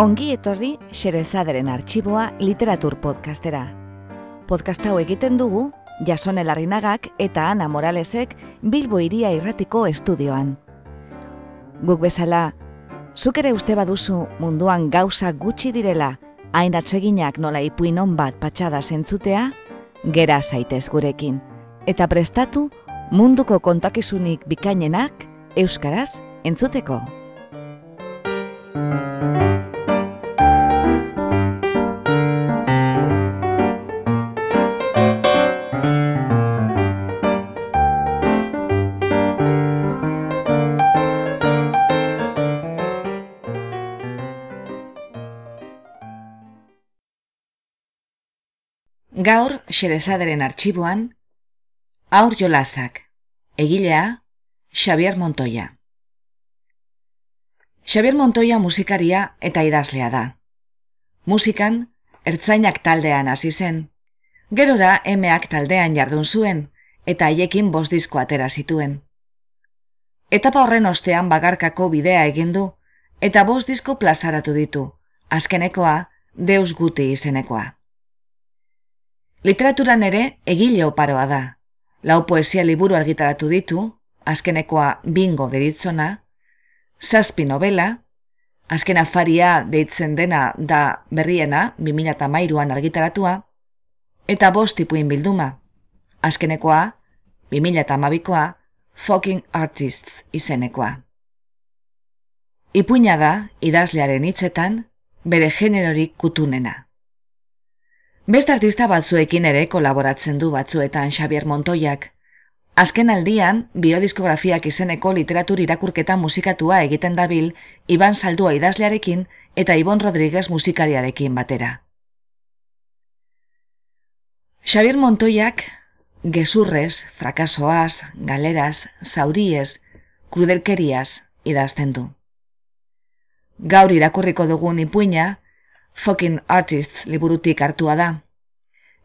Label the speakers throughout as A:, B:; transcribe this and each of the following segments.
A: Ongi etorri Xerezaderen arxiboa literatur podcastera. Podcast hau egiten dugu Jason Elarrinagak eta Ana Moralesek Bilbo Iria Irratiko estudioan. Guk bezala, zuk ere uste baduzu munduan gauza gutxi direla, hain atseginak nola ipuin bat patxada zentzutea, gera zaitez gurekin. Eta prestatu munduko kontakizunik bikainenak euskaraz entzuteko. Gaur, xerezaderen arxiboan, aur jolasak, egilea, Xavier Montoya. Xavier Montoya musikaria eta idazlea da. Musikan, ertzainak taldean hasi zen, gerora emeak taldean jardun zuen eta haiekin bost disko atera zituen. Etapa horren ostean bagarkako bidea egin du eta bost disko plazaratu ditu, azkenekoa, deus guti izenekoa. Literaturan ere egile oparoa da. Lau poesia liburu argitaratu ditu, azkenekoa bingo deritzona, zazpi novela, azken afaria deitzen dena da berriena, 2008an argitaratua, eta bost tipuin bilduma, azkenekoa, 2008koa, Fucking Artists izenekoa. Ipuina da, idazlearen hitzetan, bere generorik kutunena. Beste artista batzuekin ere kolaboratzen du batzuetan Xavier Montoiak. Azken aldian, biodiskografiak izeneko literatur irakurketa musikatua egiten dabil Iban Saldua idazlearekin eta Ibon Rodriguez musikariarekin batera. Xavier Montoiak gezurrez, frakasoaz, galeraz, zauriez, krudelkeriaz idazten du. Gaur irakurriko dugun ipuina, fucking artists liburutik hartua da.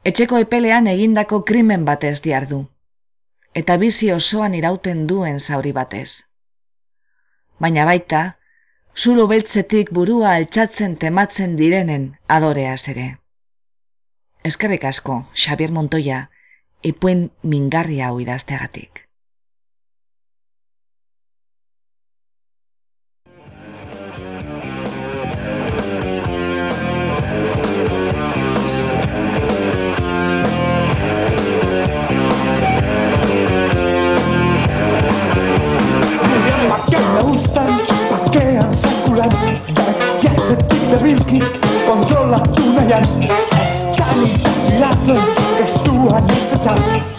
A: Etxeko epelean egindako krimen batez diardu. Eta bizi osoan irauten duen zauri batez. Baina baita, zulo beltzetik burua altxatzen tematzen direnen adoreaz ere. Eskerrik asko, Xavier Montoya, ipuen mingarria hau idazteagatik.
B: juulen. Jätset pitkä vilki on jolla tunnajan. Stäni tässä jakson 2900.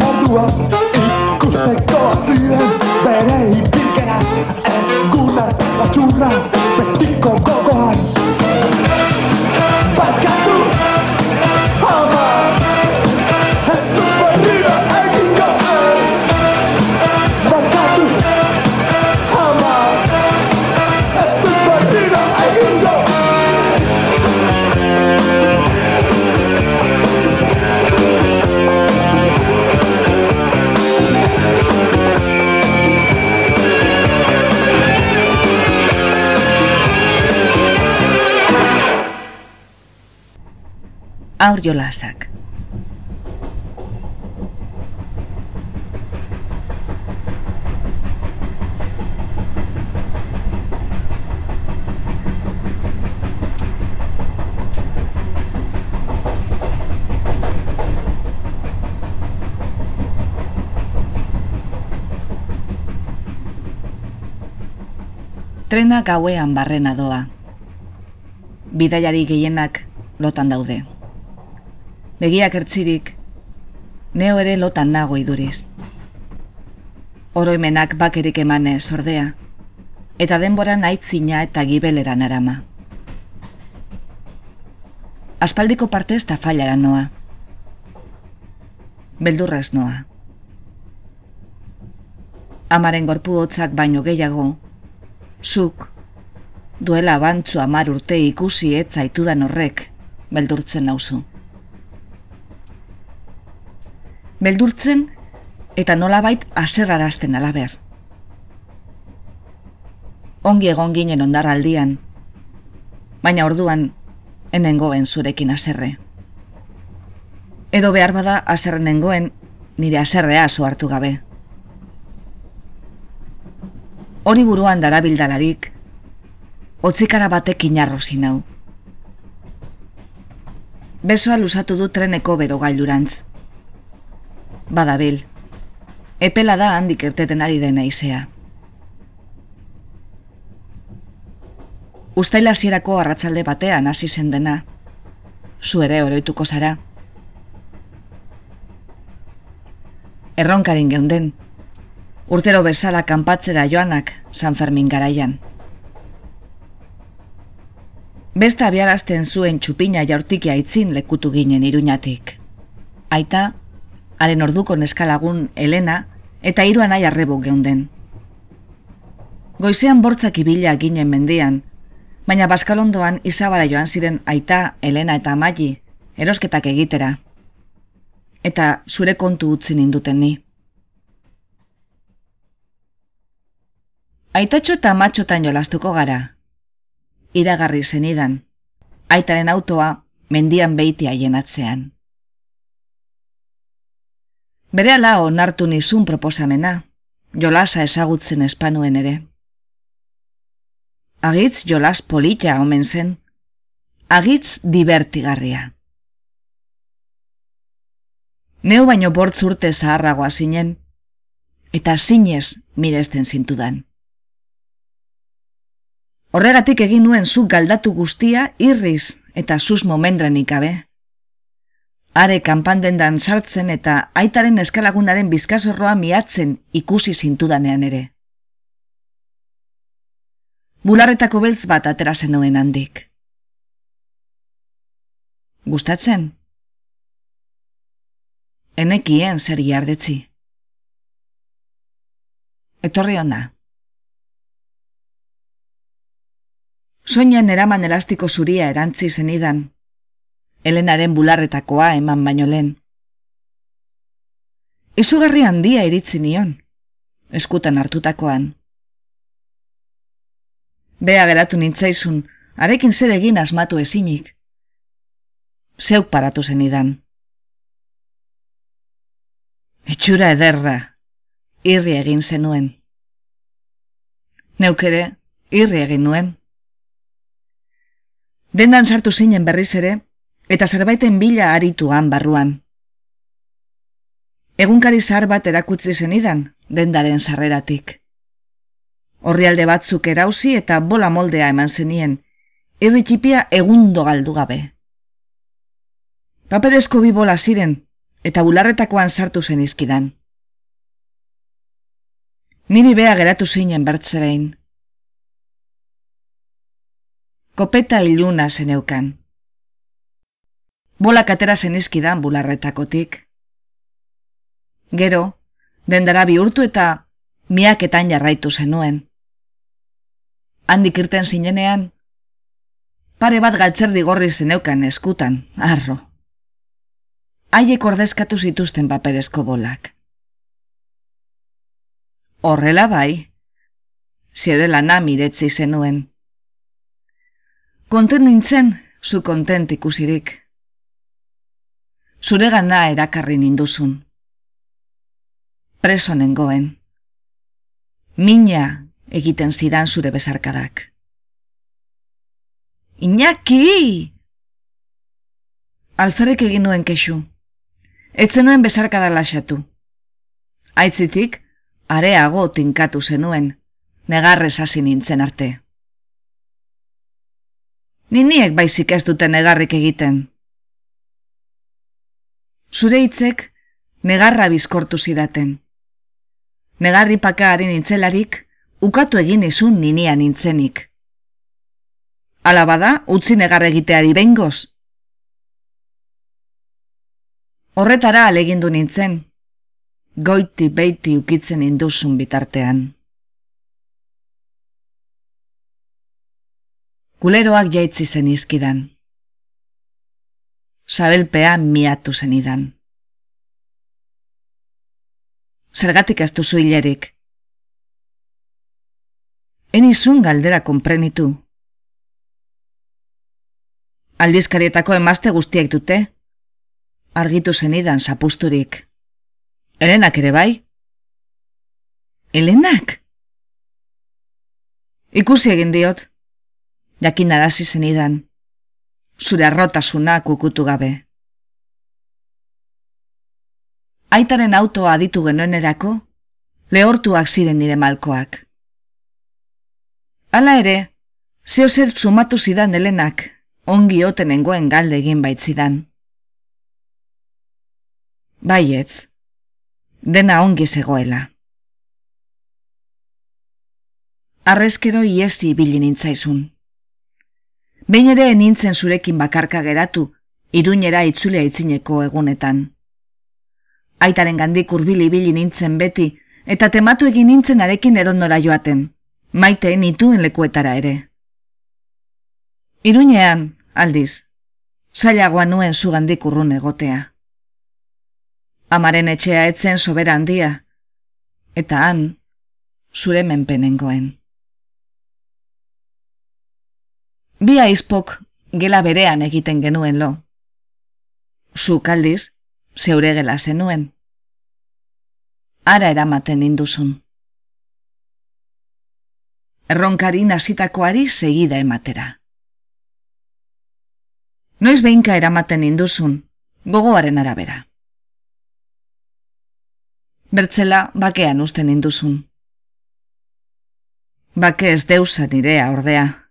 B: Mordua Ikusteko atziren Bere ipilkera Egun arte batxurra Betiko gogoan
A: aur jolasak. Trena gauean barrena doa. Bidaiari gehienak lotan daude. Begiak ertzirik, neo ere lotan nago iduriz. Oroimenak bakerik emanez ordea, eta denboran aitzina eta gibeleran arama. Aspaldiko partez eta fallara noa. Beldurraz noa. Amaren gorpu hotzak baino gehiago, zuk, duela bantzu amar urte ikusi ez zaitudan horrek, beldurtzen nauzu. Beldurtzen eta nolabait aserrarazten alaber. Ongi egon ginen ondar aldian, baina orduan enengoen zurekin aserre. Edo behar bada aserrenengoen nire aserrea hartu gabe. Hori buruan darabildalarik, otzikara batek inarrozi nau. Besoa lusatu du treneko berogailurantz. Badabil, epela da handik erteten ari dena izea. Uztaila zierako arratzalde batean hasi zen dena, zu ere oroituko zara. Erronkarin geunden, urtero bezala kanpatzera joanak San Fermin garaian. Beste abiarazten zuen txupina jaurtikia itzin lekutu ginen iruñatik. Aita, haren orduko neskalagun Elena eta hiruan nahi arrebo geunden. Goizean bortzak ibila ginen mendean, baina baskalondoan izabara joan ziren aita, Elena eta Amaili, erosketak egitera. Eta zure kontu utzi ninduten ni. Aitatxo eta matxotan jolastuko gara. Iragarri zenidan. Aitaren autoa mendian beiti haien atzean. Bere ala onartu nizun proposamena, jolasa ezagutzen espanuen ere. Agitz jolas polita omen zen, agitz divertigarria. Neu baino bortz urte zaharragoa zinen, eta zinez miresten zintudan. Horregatik egin nuen zu galdatu guztia irriz eta sus momendrenik gabe. Are kanpandendan sartzen eta aitaren eskalagunaren bizkazorroa miatzen ikusi zintudanean ere. Bularretako beltz bat atera zenuen handik. Gustatzen? Enekien zer jardetzi. Etorri ona. Soinan eraman elastiko zuria erantzi zenidan. Helenaren bularretakoa eman baino lehen. Izugarri handia iritzi nion, eskutan hartutakoan. Bea geratu nintzaizun, arekin zer egin asmatu ezinik. Zeuk paratu zenidan. Itxura ederra, irri egin zenuen. Neukere, irri egin nuen. Dendan sartu zinen berriz ere, eta zerbaiten bila arituan barruan. Egunkari zahar bat erakutzi zenidan, dendaren sarreratik. Horrialde batzuk erauzi eta bola moldea eman zenien, irritipia egundo galdu gabe. Paperezko bi bola ziren, eta bularretakoan sartu zen izkidan. Niri bea geratu zinen bertze behin kopeta iluna zeneukan. Bolak atera zenizkidan bularretakotik. Gero, dendara bihurtu eta miaketan jarraitu zenuen. Handik irten zinenean, pare bat galtzerdi gorri zeneukan eskutan, arro. Haiek ordezkatu zituzten paperezko bolak. Horrela bai, zirela na miretzi zenuen. Konten nintzen, zu kontent ikusirik. Zure gana erakarri ninduzun. Preso nengoen. Mina egiten zidan zure bezarkadak. Iñaki! Alferrik egin nuen kexu. Etzen nuen bezarkada lasatu. Aitzitik, areago tinkatu zenuen, negarrez hasi nintzen arte. Niniek baizik ez duten negarrik egiten. Zure hitzek negarra bizkortu zidaten. Negarri pakaaren nintzelarik, ukatu egin izun ninia nintzenik. Ala bada, utzi negar egiteari bengoz. Horretara alegindu nintzen, goiti beiti ukitzen induzun bitartean. Kuleroak jaitzi zen izkidan. Sabelpea miatu zenidan. Zergatik ez duzu hilerik. Enizun galdera konprenitu. Aldizkarietako emazte guztiek dute. Argitu zenidan zapusturik. Elenak ere bai? Elenak? Ikusi egin diot. Jakin arazi zenidan. Zure arrotasuna kukutu gabe. Aitaren autoa aditu genuenerako, lehortuak ziren nire malkoak. Hala ere, zeo zer sumatu zidan helenak, ongi otenengoen galde egin baitzidan. Baietz, dena ongi zegoela. Arrezkero iesi ibili nintzaizun. Behin ere nintzen zurekin bakarka geratu, iruñera itzulea itzineko egunetan. Aitaren gandik urbili ibili nintzen beti, eta tematu egin nintzen arekin edondora joaten, maite nituen lekuetara ere. Iruñean, aldiz, zailagoa nuen zugandik urrun egotea. Amaren etxea etzen sobera handia, eta han, zure menpenengoen. Bi aizpok gela berean egiten genuen lo. Zuk aldiz, zeure gela zenuen. Ara eramaten induzun. Erronkari nazitakoari segida ematera. Noiz behinka eramaten induzun, gogoaren arabera. Bertzela bakean usten induzun. Bake ez deusa nirea ordea.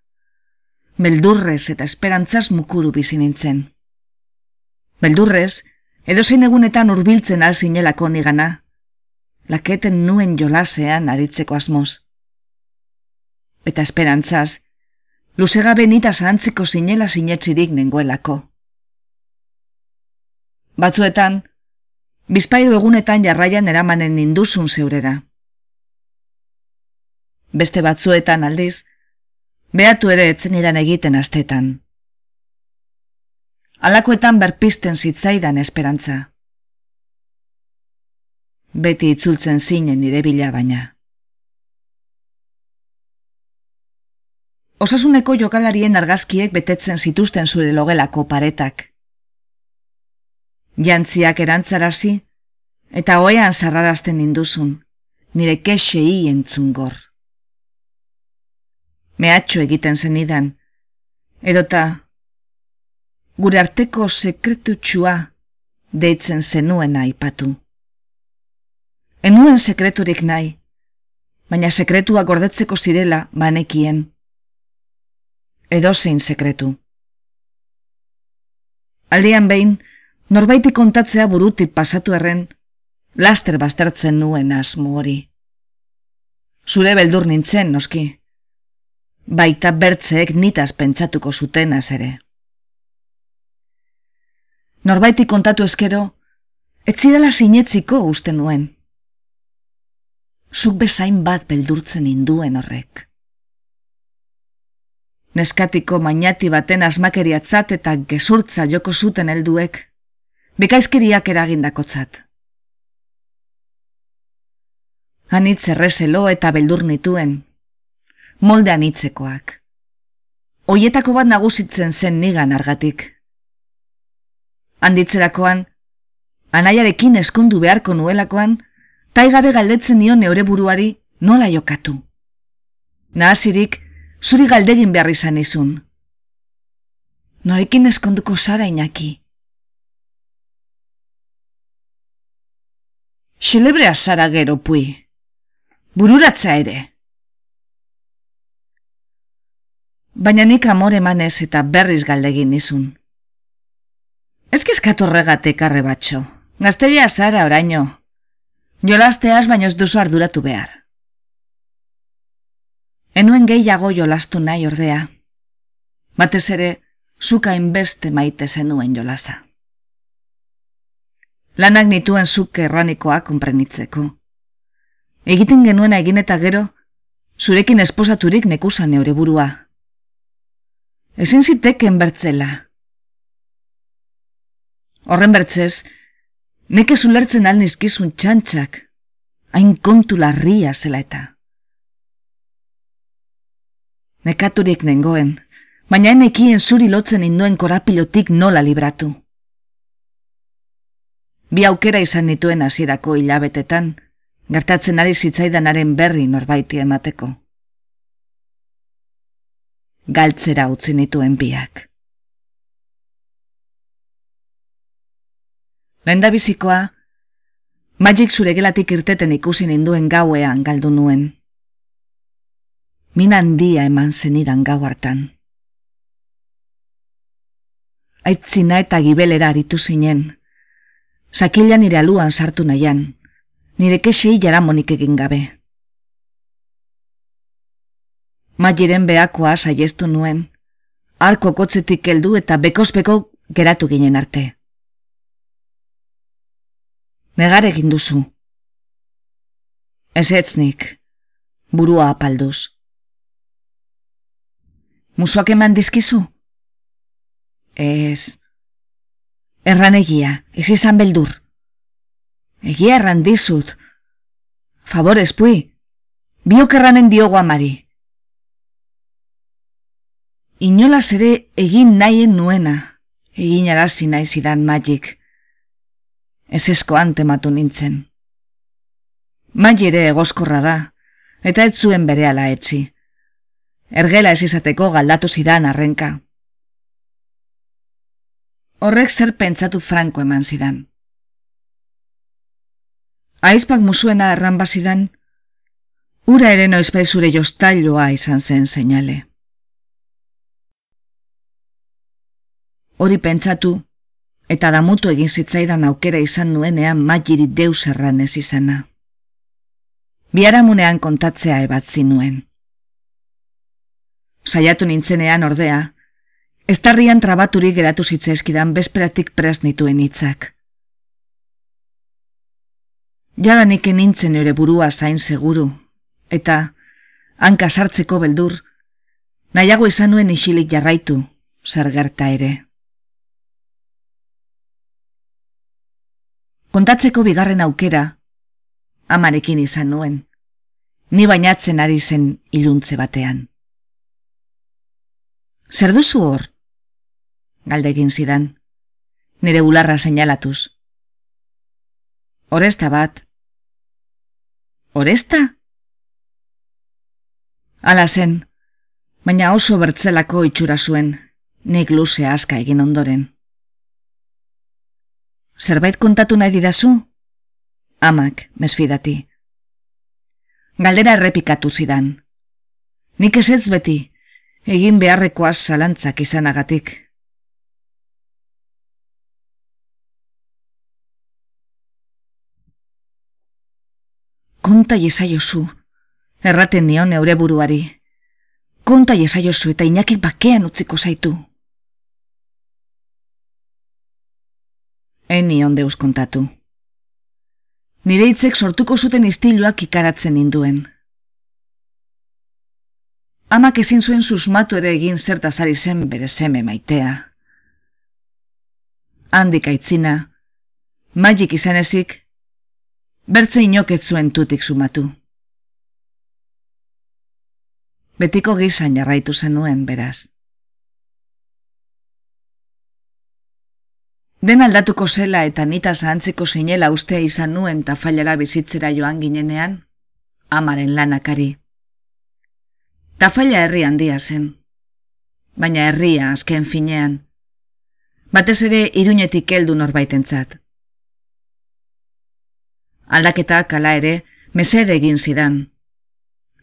A: Beldurrez eta esperantzaz mukuru bizi nintzen. Beldurrez, edozein egunetan hurbiltzen al zinelako nigana, laketen nuen jolasean aritzeko asmoz. Eta esperantzaz, luzegabe nita zahantziko zinela sinetzirik nengoelako. Batzuetan, bizpairu egunetan jarraian eramanen ninduzun zeurera. Beste batzuetan aldiz, behatu ere etzen iran egiten astetan. Alakoetan berpisten zitzaidan esperantza. Beti itzultzen zinen nire bila baina. Osasuneko jokalarien argazkiek betetzen zituzten zure logelako paretak. Jantziak erantzarazi, eta oean zarrarazten induzun, nire kexei entzun gor. Mehatxo egiten zenidan, edota gure arteko sekretutxua deitzen zenuen aipatu. Enuen sekreturik nahi, baina sekretua gordetzeko zirela banekien. Edozein sekretu. Aldian behin, norbaiti kontatzea burutik pasatu erren, laster baztertzen nuen asmo hori. Zure beldur nintzen, noski. Baita bertzeek nitaz pentsatuko zutenaz ere. Norbaiti kontatu eskero, etzidala sinetziko uste nuen. Zuk bezain bat beldurtzen induen horrek. Neskatiko mainati baten asmakeriatzat eta gezurtza joko zuten helduek, bekaizkeriak eragindakotzat. Anitz errezelo eta beldur nituen, molde anitzekoak. Oietako bat nagusitzen zen nigan argatik. Handitzerakoan, anaiarekin eskondu beharko nuelakoan, taigabe galdetzen nion neure buruari nola jokatu. Nahasirik, zuri galdegin behar izan izun. Norekin eskonduko zara inaki. Xelebrea zara gero pui. Bururatza ere. Baina nik amore emanez eta berriz galdegin nizun. Ez kezkatu horregatik arre batxo. Gazteria zara oraino. Jolasteaz baino ez duzu arduratu behar. Enuen gehiago jolastu nahi ordea. Batez ere, zuka inbeste maite zenuen jolasa. Lanak nituen zuke erranikoa konprenitzeko. Egiten genuena egin eta gero, zurekin esposaturik nekusan neure burua. Ezin ziteken bertzela. Horren bertzez, neke zulertzen alnizkizun txantxak, hain kontu larria zela eta. Nekaturik nengoen, baina enekien zuri lotzen induen korapilotik nola libratu. Bi aukera izan nituen hasierako hilabetetan, gertatzen ari zitzaidanaren berri norbaiti emateko galtzera utzi nituen biak. Lenda bizikoa, magik zure gelatik irteten ikusi ninduen gauean galdu nuen. Min handia eman zenidan gau hartan. Aitzina eta gibelera aritu zinen. Sakila nire aluan sartu nahian, nire kesei jaramonik egin gabe. Magiren behakoa saiestu nuen. Arko kotzetik heldu eta bekozbeko geratu ginen arte. Negar egin duzu. Ez burua apalduz. Musuak eman dizkizu? Ez. Erran egia, ez izan beldur. Egia erran dizut. Favorez, pui. Biok erranen diogo amari. Inolaz ere egin nahien nuena, egin arazi nahi zidan magik. Ez esko antematu nintzen. Magi ere egoskorra da, eta ez zuen bere ala etzi. Ergela ez izateko galdatu zidan arrenka. Horrek zer pentsatu franko eman zidan. Aizpak musuena erran bazidan, ura ere noizpezure jostailoa izan zen seinale. Hori pentsatu, eta damutu egin zitzaidan aukera izan nuenean magiri deus erran ez izana. Biaramunean kontatzea ebatzi nuen. Saiatu nintzenean ordea, estarrian trabaturi geratu zitzaizkidan bezperatik prest nituen hitzak. Jadanik nintzen ere burua zain seguru, eta, hanka sartzeko beldur, nahiago izan nuen isilik jarraitu, zer gerta ere. Kontatzeko bigarren aukera, amarekin izan nuen, ni bainatzen ari zen iluntze batean. Zer duzu hor? Galdegin zidan, nire ularra seinalatuz. Oresta bat. Oresta? Ala zen, baina oso bertzelako itxura zuen, nik luze aska egin ondoren. Zerbait kontatu nahi didazu? Amak, mesfidati. Galdera errepikatu zidan. Nik ez ez beti, egin beharrekoaz zalantzak izanagatik. Konta jesaiozu, erraten nion eure buruari. Konta jesaiozu eta inakik bakean utziko zaitu. Eni ondeus kontatu. Nire hitzek sortuko zuten istiluak ikaratzen ninduen. Amak ezin zuen susmatu ere egin zertazari zen bere seme maitea. Handik aitzina, magik izan ezik, bertze inoket zuen tutik sumatu. Betiko gizan jarraitu zenuen beraz. Den aldatuko zela eta nita zahantziko sinela ustea izan nuen tafailara bizitzera joan ginenean, amaren lanakari. Tafaila herri handia zen, baina herria azken finean, batez ere iruñetik heldu norbaitentzat. Aldaketak ala ere, mesede egin zidan.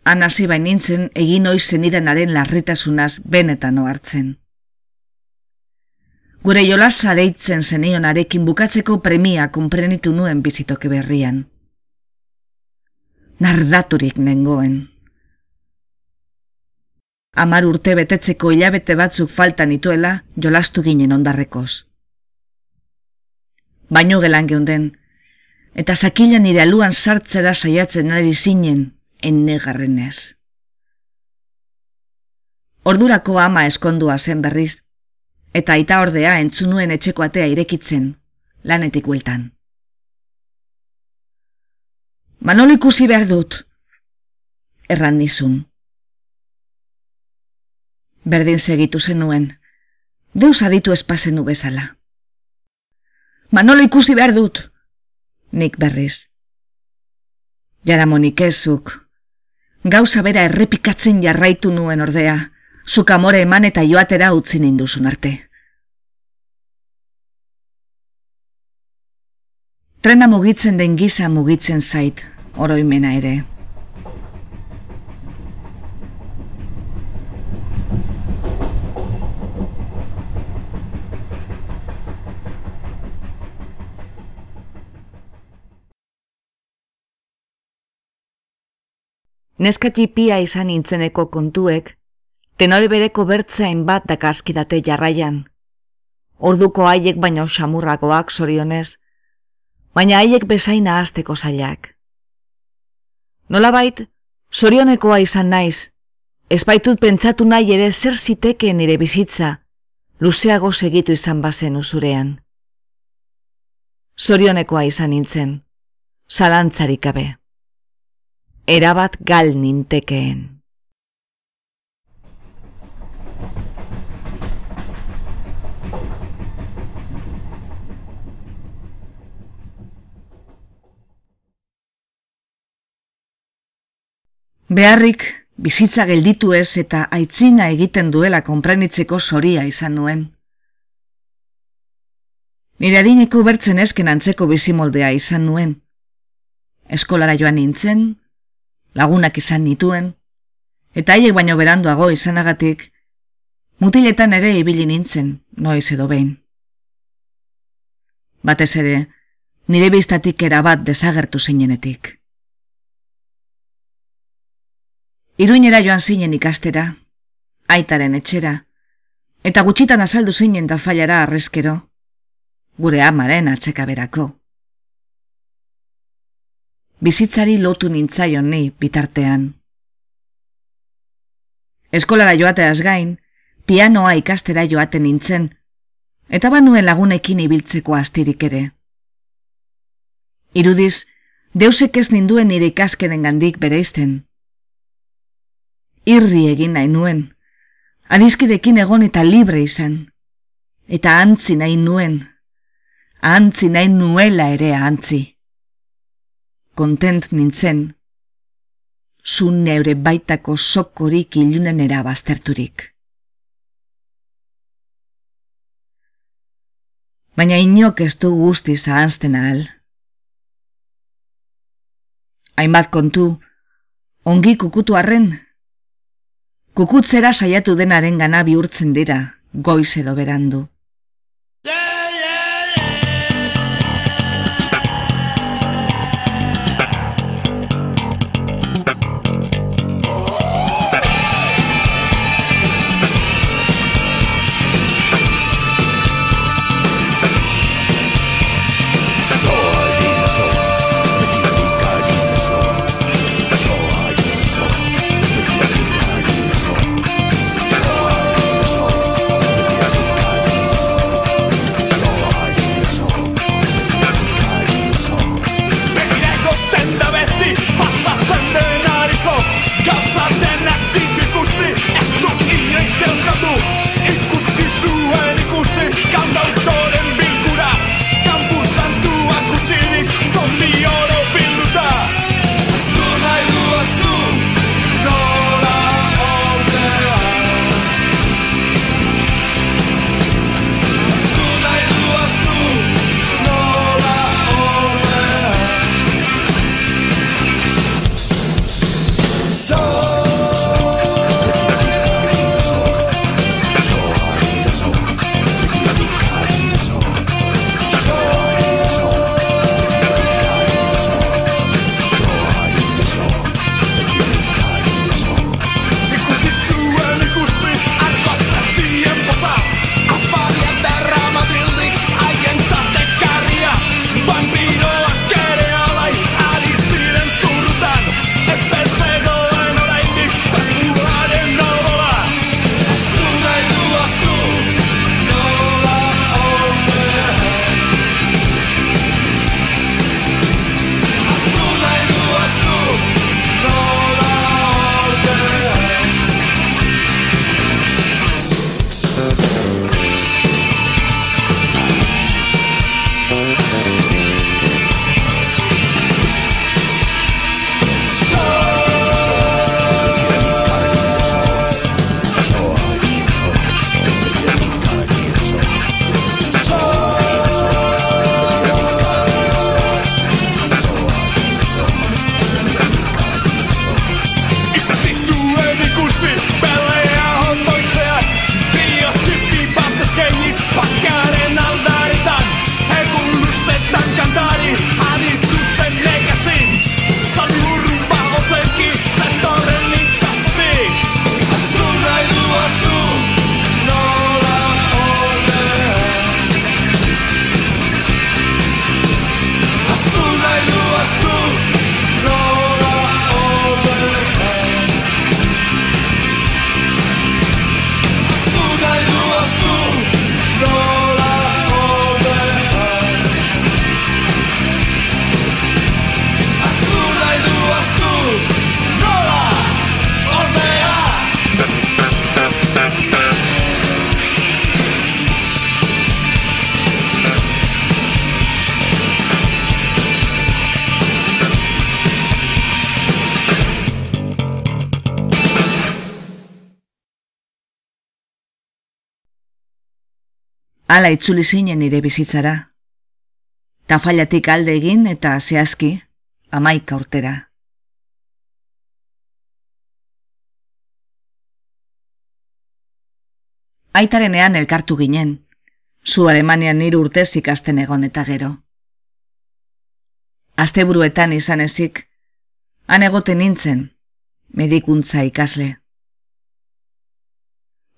A: Han hasi bain nintzen egin oiz zenidanaren larritasunaz benetan ohartzen. Gure jolasa deitzen zenionarekin bukatzeko premia konprenitu nuen bizitoke berrian. Nardaturik nengoen. Amar urte betetzeko hilabete batzuk faltan ituela jolastu ginen ondarrekoz. Baino gelan geunden, eta sakila nire aluan sartzera saiatzen ari zinen ennegarrenez. Ordurako ama eskondua zen berriz, eta aita ordea entzunuen etxeko atea irekitzen, lanetik bueltan. Manol ikusi behar dut, erran nizun. Berdin segitu zenuen, deus aditu espazenu bezala. Manolo ikusi behar dut, nik berriz. Jaramonik ezuk, gauza bera errepikatzen jarraitu nuen ordea, zuk amore eman eta joatera utzi ninduzun arte. Trena mugitzen den giza mugitzen zait, oroimena ere. Neskati pia izan nintzeneko kontuek, tenore bereko bertzain bat dakaskidate jarraian. Orduko haiek baino xamurrakoak zorionez, baina haiek bezaina azteko zailak. Nolabait, zorionekoa izan naiz, ez baitut pentsatu nahi ere zer ziteke nire bizitza, luzeago segitu izan bazen usurean. Zorionekoa izan nintzen, zalantzarik gabe erabat gal nintekeen. Beharrik, bizitza gelditu ez eta aitzina egiten duela konprenitzeko soria izan nuen. Nire adineko bertzen esken antzeko bizimoldea izan nuen. Eskolara joan nintzen, lagunak izan nituen, eta haiek baino beranduago izanagatik, mutiletan ere ibili nintzen, noiz edo behin. Batez ere, nire biztatik erabat desagertu zinenetik. Iruinera joan zinen ikastera, aitaren etxera, eta gutxitan azaldu zinen da fallara arrezkero, gure amaren atzekaberako bizitzari lotu nintzaion ni bitartean. Eskolara joateaz gain, pianoa ikastera joaten nintzen, eta banuen lagunekin ibiltzeko astirik ere. Irudiz, deusek ez ninduen nire ikaskeden gandik bereizten. Irri egin nahi nuen, adizkidekin egon eta libre izan, eta antzi nahi nuen, antzi nahi nuela ere antzi. Kontent nintzen, zu neure baitako sokorik ilunenera bazterturik. Baina inok ez du guzti zahanzten ahal. Hainbat kontu, ongi kukutu arren, kukutzera saiatu denaren gana bihurtzen dira, goiz edo berandu. Hala itzuli zinen nire bizitzara. Tafailatik alde egin eta zehazki, amaika urtera. Aitarenean elkartu ginen, zu Alemanian nire urtez ikasten egon eta gero. Asteburuetan izan ezik, han egoten nintzen, medikuntza ikasle.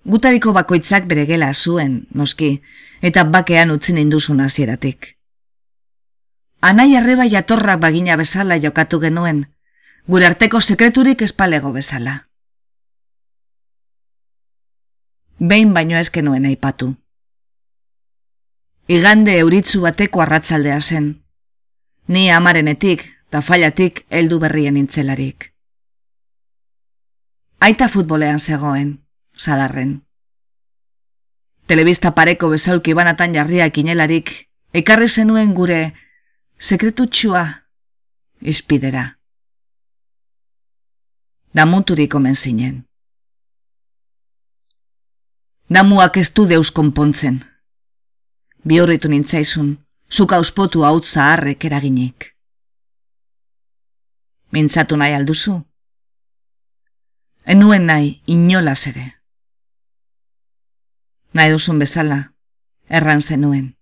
A: Gutariko bakoitzak bere gela zuen, noski, eta bakean utzi ninduzun hasieratik. Anai arreba jatorrak bagina bezala jokatu genuen, gure arteko sekreturik espalego bezala. Behin baino ez genuen aipatu. Igande euritzu bateko arratzaldea zen. Ni amarenetik, tafailatik heldu berrien intzelarik. Aita futbolean zegoen, sadarren. Telebista pareko bezalki banatan jarriak inelarik, ekarri zenuen gure sekretutxua izpidera. Damuturik omen zinen. Damuak ez du deus konpontzen. Bihurritu nintzaizun, zuk auspotu hau zaharrek eraginik. Mintzatu nahi alduzu? Enuen nahi inolaz ere. Nahi duzun bezala, erran zenuen.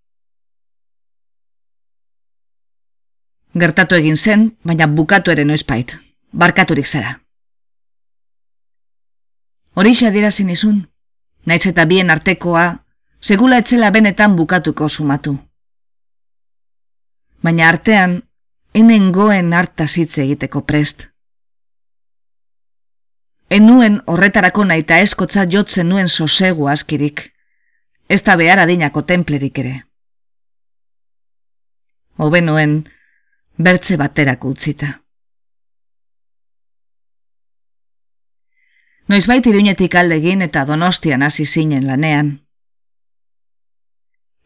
A: Gertatu egin zen, baina bukatu ere noizpait, barkaturik zara. Horixe adierazin izun, nahiz eta bien artekoa, segula etzela benetan bukatuko sumatu. Baina artean, enen goen hartaz hitz egiteko prest. Enuen horretarako nahi eta eskotza jotzen nuen sosegu askirik, ez da behar adinako templerik ere. Hobe nuen, bertze baterako utzita. Noizbait iruñetik aldegin eta donostian hasi zinen lanean.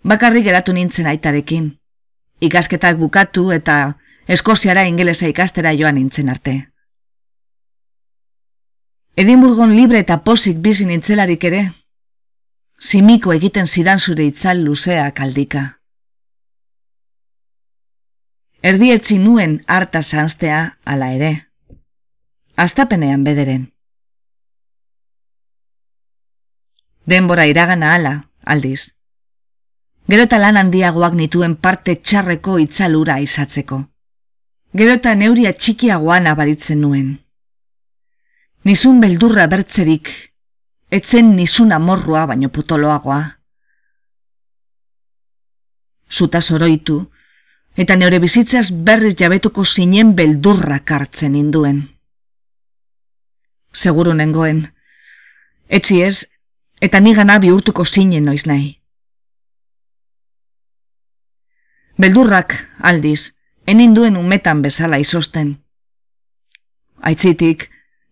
A: Bakarrik geratu nintzen aitarekin. Ikasketak bukatu eta Eskoziara ingelesa ikastera joan nintzen arte. Edinburgon libre eta posik bizi nintzelarik ere, simiko egiten zidan zure itzal luzea kaldika. Erdietzi nuen harta zanztea ala ere. Aztapenean bederen. Denbora iragana ala, aldiz. Gero eta lan handiagoak nituen parte txarreko itzalura izatzeko. Gero eta neuria txikiagoan abaritzen nuen. Nizun beldurra bertzerik, etzen nizun amorrua baino putoloagoa. Zuta zoroitu, eta neure bizitzaz berriz jabetuko zinen beldurrak hartzen induen. Seguru nengoen, etzi ez, eta nigana bihurtuko zinen noiz nahi. Beldurrak, aldiz, eninduen umetan bezala izosten. Aitzitik,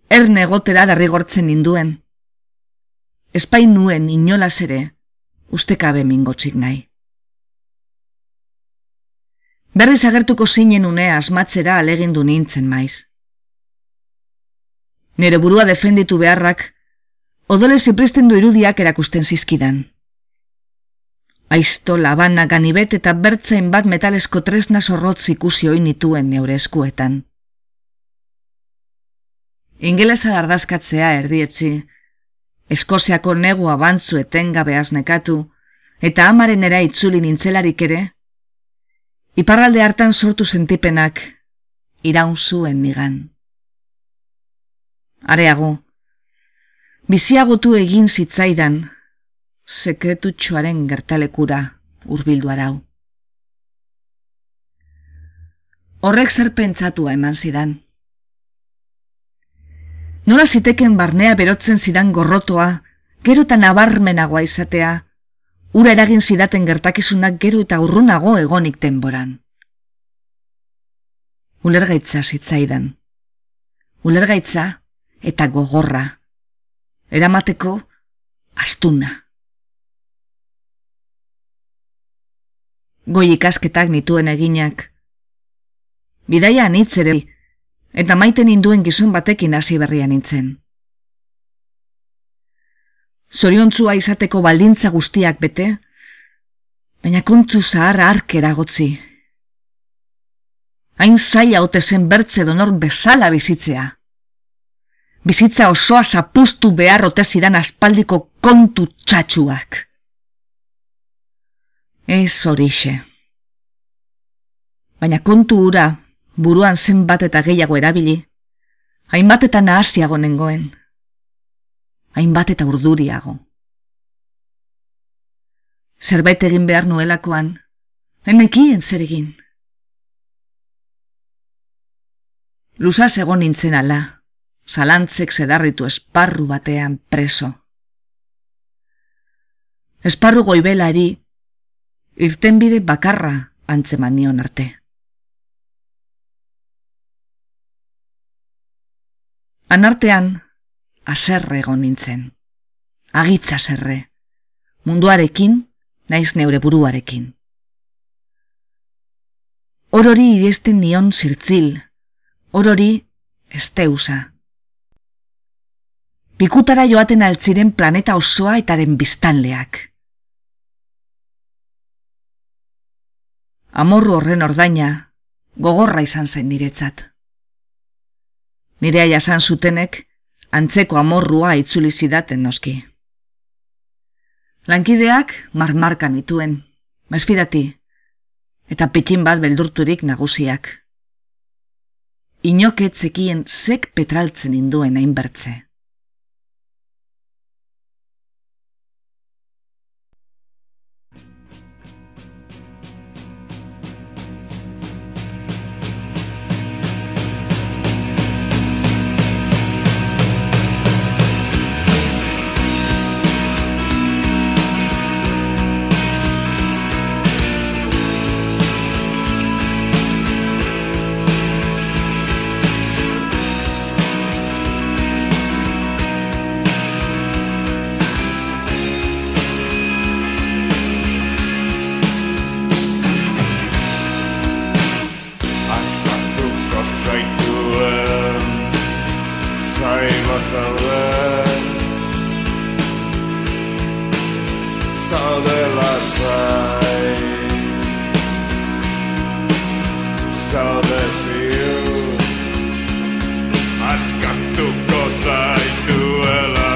A: erne egotera derrigortzen ninduen. Espain nuen inolaz ere, ustekabe mingotzik nahi. Berriz agertuko zinen unea asmatzera alegindu nintzen maiz. Nere burua defenditu beharrak, odole zipristendu irudiak erakusten zizkidan. Aizto, labana, ganibet eta bertzain bat metalesko tresna zorrotz ikusi oin nituen neure eskuetan. Ingelesa ardazkatzea erdietzi, Eskoziako negua bantzu etengabe nekatu, eta amaren era itzuli nintzelarik ere, iparralde hartan sortu sentipenak iraun zuen nigan. Areago, biziagotu egin zitzaidan, sekretutxoaren gertalekura urbildu arau. Horrek zer pentsatua eman zidan. Nola ziteken barnea berotzen zidan gorrotoa, gero eta nabarmenagoa izatea, ura eragin zidaten gertakizunak gero eta urrunago egonik denboran. Ulergaitza zitzaidan. Ulergaitza eta gogorra. Eramateko astuna. Goi ikasketak nituen eginak, Bidaia anitz ere, eta maiten induen gizon batekin hasi berrian nintzen. Zoriontzua izateko baldintza guztiak bete, baina kontu zaharra arkera gotzi. Hain zaila ote zen bertze donor bezala bizitzea. Bizitza osoa zapustu behar ote zidan aspaldiko kontu txatxuak. Ez horixe. Baina kontu ura buruan zenbat eta gehiago erabili, hainbat eta nahasiago nengoen, hainbat eta urduriago. Zerbait egin behar nuelakoan, enekien zer egin. Luzaz egon nintzen ala, zalantzek zedarritu esparru batean preso. Esparru goibelari, irtenbide bakarra antzeman nion arte. Anartean, aserre egon nintzen. Agitza zerre. Munduarekin, naiz neure buruarekin. Orori iriesten nion zirtzil. Orori esteusa. Pikutara joaten altziren planeta osoa etaren biztanleak. Amorru horren ordaina, gogorra izan zen niretzat. Nirea jasan zutenek, antzeko amorrua itzuli zidaten noski. Lankideak marmarkan ituen, mesfidati, eta pekin bat beldurturik nagusiak. Inoketzekien zek petraltzen induen hainbertze. zauden Zaudela zai Zaude ziu Azkatuko zaituela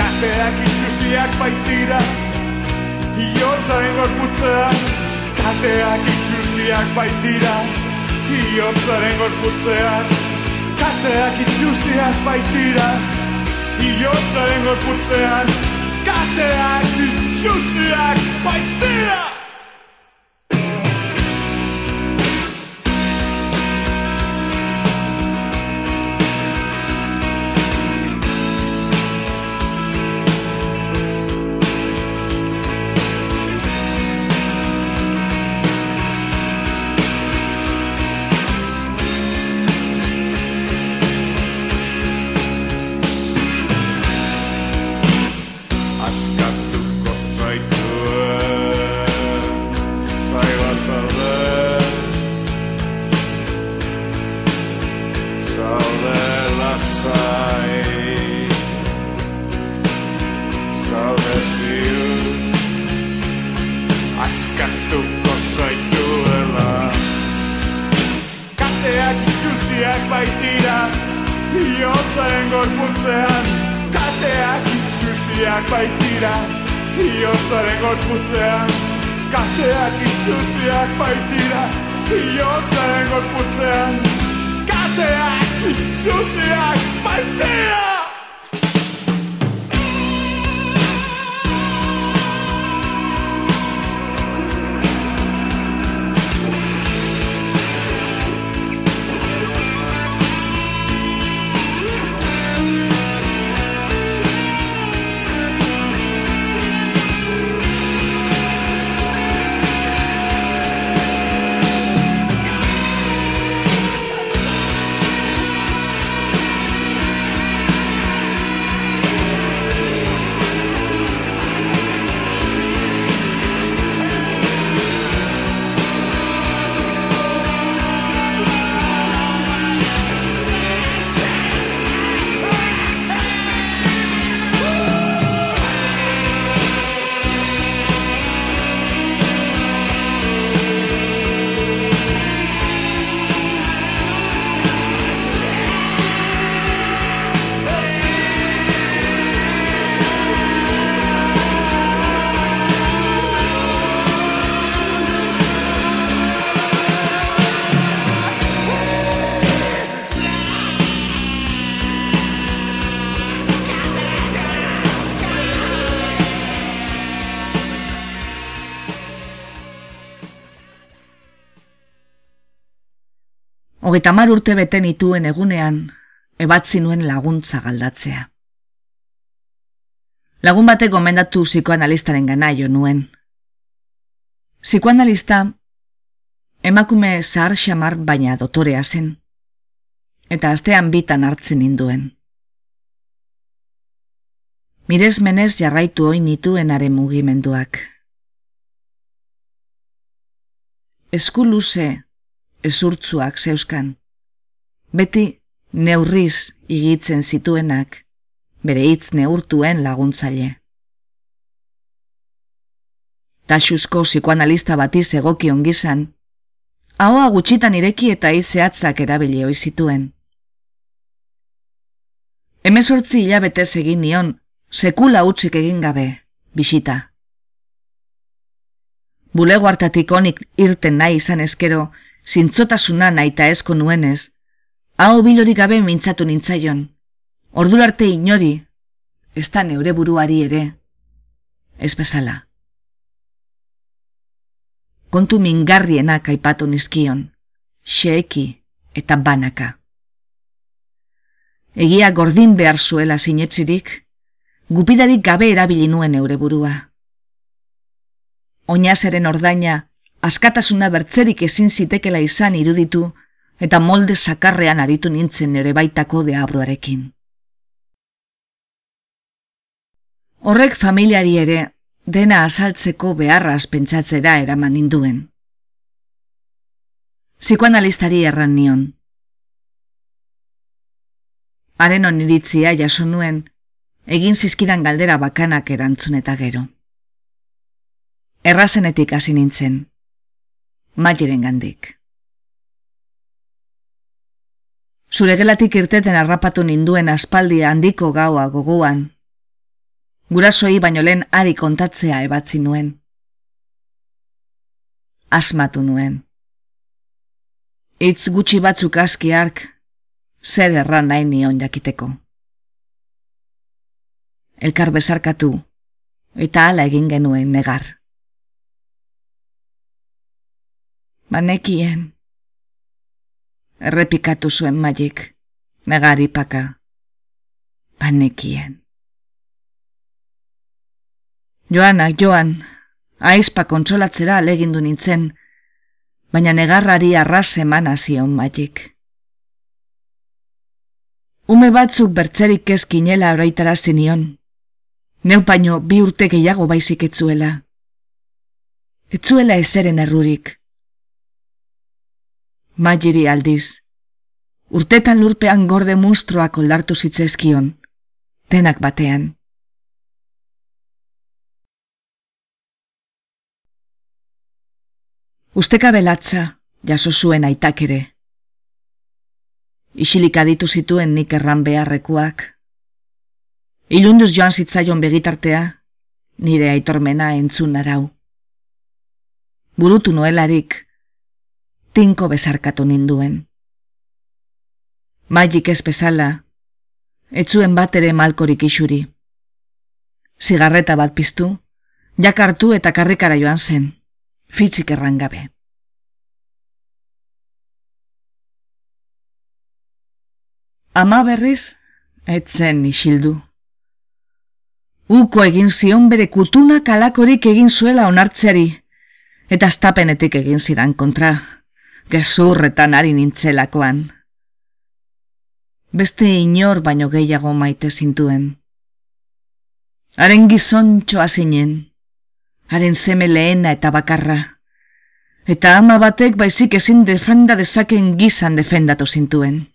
A: Kateak itxusiak baitira.
C: Iotzaren gorputzean. Kateak itxusiak baitira. Iotzaren gorputzean Iotzaren gorputzean. Te itxusiak baitira Iotzaren gorputzean Kateak itxusiak baitira!
D: bihotzean Kateak sucia, baitira tira gorputzean Kateak soy baitira putzear. gorputzean Kateak sucia, baitira
A: Hogeita mar urte bete nituen egunean, ebatzi nuen laguntza galdatzea. Lagun batek gomendatu psikoanalistaren gana jo nuen. Psikoanalista, emakume zahar xamar baina dotorea zen, eta astean bitan hartzen ninduen. Mirez menez jarraitu oin nituenaren mugimenduak. Esku luze, ezurtzuak zeuskan. Beti neurriz igitzen zituenak, bere hitz neurtuen laguntzaile. Taxuzko psikoanalista bati egokion gizan, ahoa gutxitan ireki eta izeatzak erabili ohi zituen. Hemezortzi hilabete egin nion, sekula utzik egin gabe, bisita. Bulego hartatik onik irten nahi izan eskero, zintzotasuna naita esko nuenez, hau bilorik gabe mintzatu nintzaion. Ordurarte inori, ez da neure buruari ere, ez bezala. Kontu mingarrienak aipatu nizkion, xeeki eta banaka. Egia gordin behar zuela sinetzirik, gupidarik gabe erabili nuen eure burua. Oinazaren ordaina, askatasuna bertzerik ezin zitekela izan iruditu eta molde sakarrean aritu nintzen ere baitako deabruarekin. Horrek familiari ere dena azaltzeko beharra pentsatzera eraman ninduen. Psikoanalistari erran nion. Haren oniritzia jaso nuen, egin zizkidan galdera bakanak erantzun eta gero. Errazenetik hasi nintzen maieren gandik. Zure gelatik irteten harrapatu ninduen aspaldia handiko gaua goguan. Gurasoi baino lehen ari kontatzea ebatzi nuen. Asmatu nuen. Itz gutxi batzuk aski ark, zer erran nahi nion jakiteko. Elkar bezarkatu, eta hala egin genuen negar. Banekien. Errepikatu zuen magik, negari paka. Banekien. Joanak, joan, aizpa kontsolatzera alegindu nintzen, baina negarrari arras eman zion magik. Ume batzuk bertzerik ezkinela oroitara zenion. Neupaino bi urte gehiago baizik etzuela. Etzuela ezeren errurik. Magiri aldiz. Urtetan lurpean gorde mustroak oldartu zitzezkion, denak batean. Usteka belatza, jaso zuen aitak ere. Isilik aditu zituen nik erran beharrekuak. Ilunduz joan zitzaion begitartea, nire aitormena entzun arau. Burutu noelarik, tinko bezarkatu ninduen. Magik ez bezala, etzuen bat ere malkorik isuri. Zigarreta bat piztu, jakartu eta karrikara joan zen, fitzik errangabe. Ama berriz, etzen isildu. Uko egin zion bere kutuna kalakorik egin zuela onartzeari, eta estapenetik egin zidan kontra, gezurretan ari nintzelakoan. Beste inor baino gehiago maite zintuen. Haren gizon txoa zinen, haren zeme lehena eta bakarra, eta ama batek baizik ezin defenda dezaken gizan defendatu zintuen.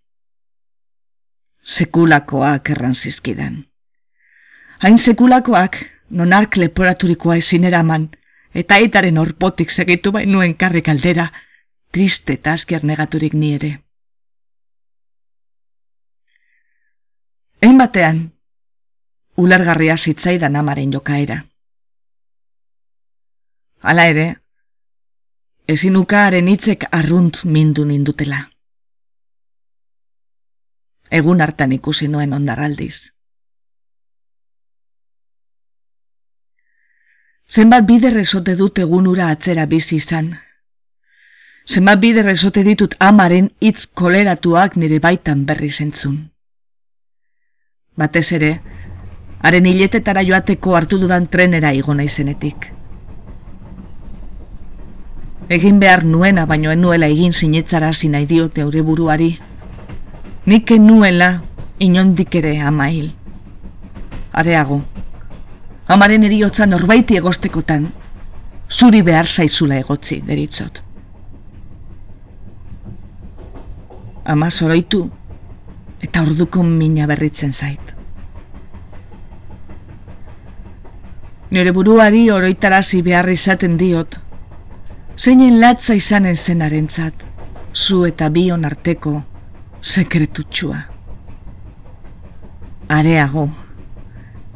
A: Sekulakoak erran zizkidan. Hain sekulakoak, nonark leporaturikoa ezin eraman, eta etaren orpotik segitu bainuen karri kaldera, triste eta azker negaturik ni ere. Ein batean, ulergarria zitzaidan amaren jokaera. Hala ere, ezin ukaaren hitzek arrunt mindu nindutela. Egun hartan ikusi nuen ondarraldiz. Zenbat bider esote dut egunura atzera bizi izan. Zenbat bider esote ditut amaren hitz koleratuak nire baitan berri zentzun. Batez ere, haren hiletetara joateko hartu dudan trenera igona izenetik. Egin behar nuena baino enuela egin sinetzara nahi diote aure buruari. Nik nuela inondik ere amail. Areago, amaren eriotza norbaiti egostekotan, zuri behar zaizula egotzi, deritzot. Ama zoroitu, eta orduko mina berritzen zait. Nire buruari oroitarazi behar izaten diot, zeinen latza izanen zenaren zat, zu eta bion arteko sekretutxua. Areago,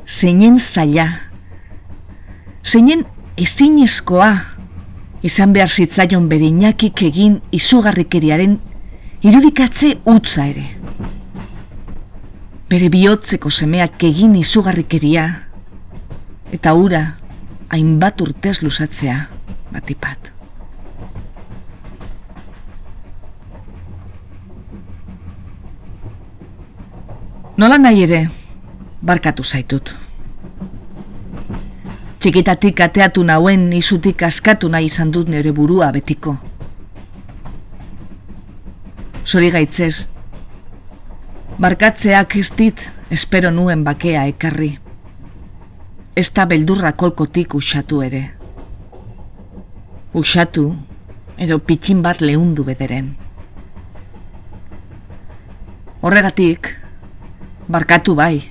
A: zeinen zaila, zeinen ezinezkoa izan behar zitzaion bere inakik egin izugarrikeriaren irudikatze utza ere. Bere bihotzeko semeak egin izugarrikeria eta ura hainbat urtez luzatzea batipat. Nola nahi ere, barkatu zaitut. Txikitatik ateatu nauen izutik askatu nahi izan dut nire burua betiko. Zori gaitzez, barkatzeak ez dit espero nuen bakea ekarri. Ez da beldurra kolkotik usatu ere. Usatu, edo pitxin bat lehundu bederen. Horregatik, barkatu bai,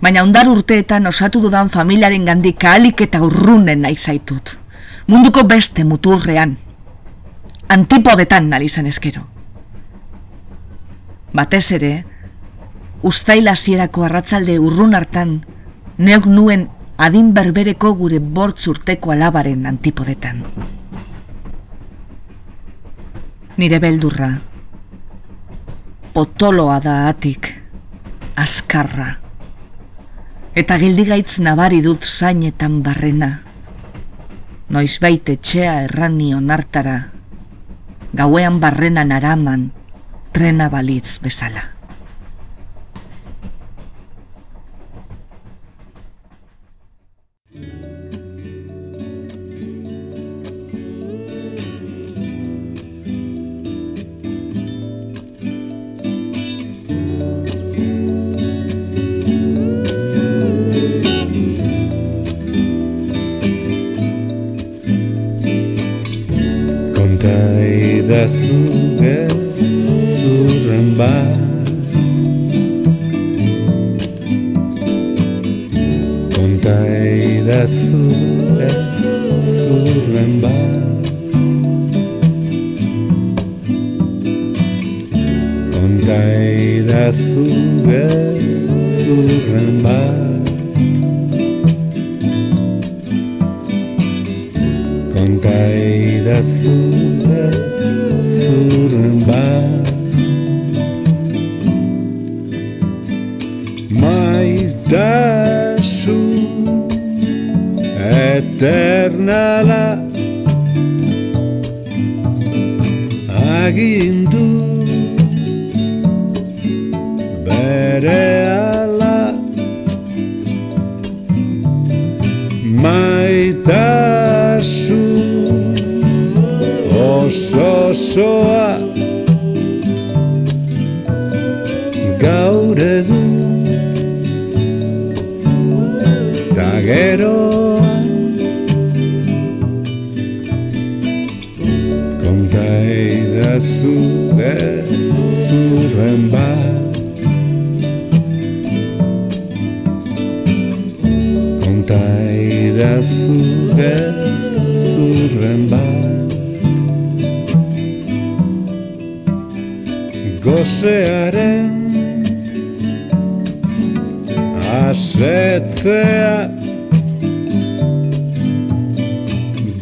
A: baina ondar urteetan osatu dudan familiaren gandik ahalik eta urrunen nahi zaitut. Munduko beste muturrean, antipodetan nalizan eskero. Batez ere, ustaila zierako arratzalde urrun hartan, neok nuen adin berbereko gure bortz urteko alabaren antipodetan. Nire beldurra, potoloa da atik, azkarra, eta gildigaitz nabari dut zainetan barrena. Noiz baite txea errani onartara, gauean barrena naraman, trena balitz bezala.
C: da fuga zurren bat Konta fuga zure zurren bat fuga eida zure zurren bat das fugas la la.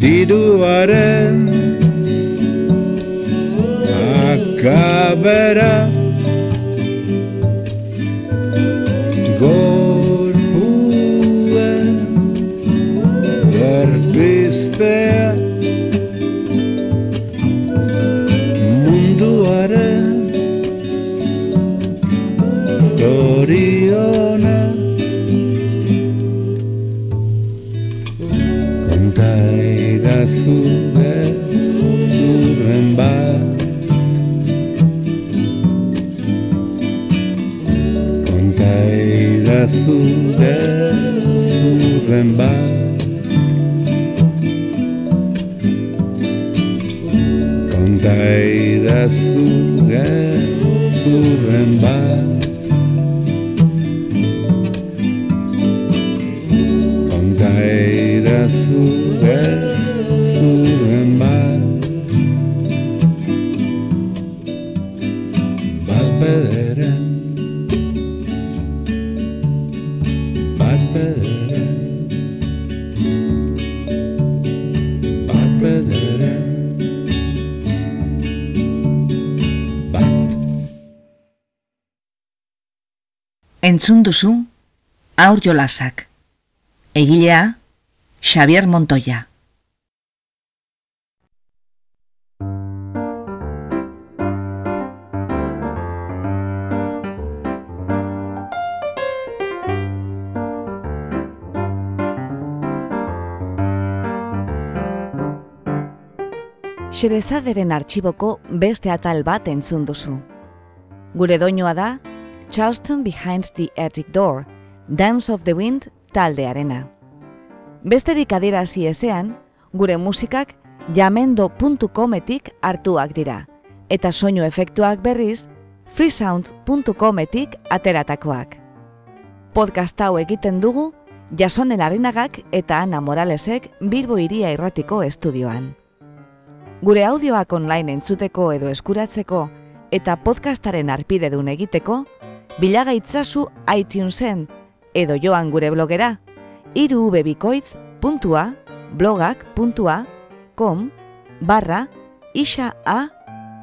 C: Diruaren akabera
A: duzu Aur Jolasak. Egilea Xavier Montoya. Xerezaderen artxiboko beste atal bat entzun duzu. Gure doinoa da Charleston Behind the Attic Door, Dance of the Wind taldearena. Besterik adierazi ezean, gure musikak jamendo.cometik hartuak dira, eta soinu efektuak berriz freesound.cometik ateratakoak. Podcast hau egiten dugu Jason Elarrinagak eta Ana Moralesek Bilbo Iria Irratiko estudioan. Gure audioak online entzuteko edo eskuratzeko eta podcastaren arpidedun egiteko, bilagaitzazu iTunesen edo joan gure blogera irubebikoitz.blogak.com barra isa a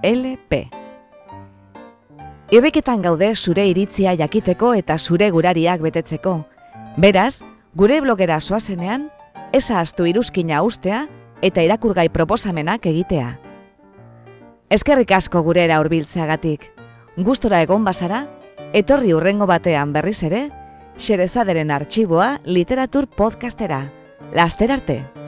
A: lp. Irriketan gaude zure iritzia jakiteko eta zure gurariak betetzeko. Beraz, gure blogera soazenean, eza astu iruzkina ustea eta irakurgai proposamenak egitea. Eskerrik asko gurera hurbiltzeagatik. Gustora egon bazara, etorri urrengo batean berriz ere, Xerezaderen artxiboa literatur podcastera. Laster arte!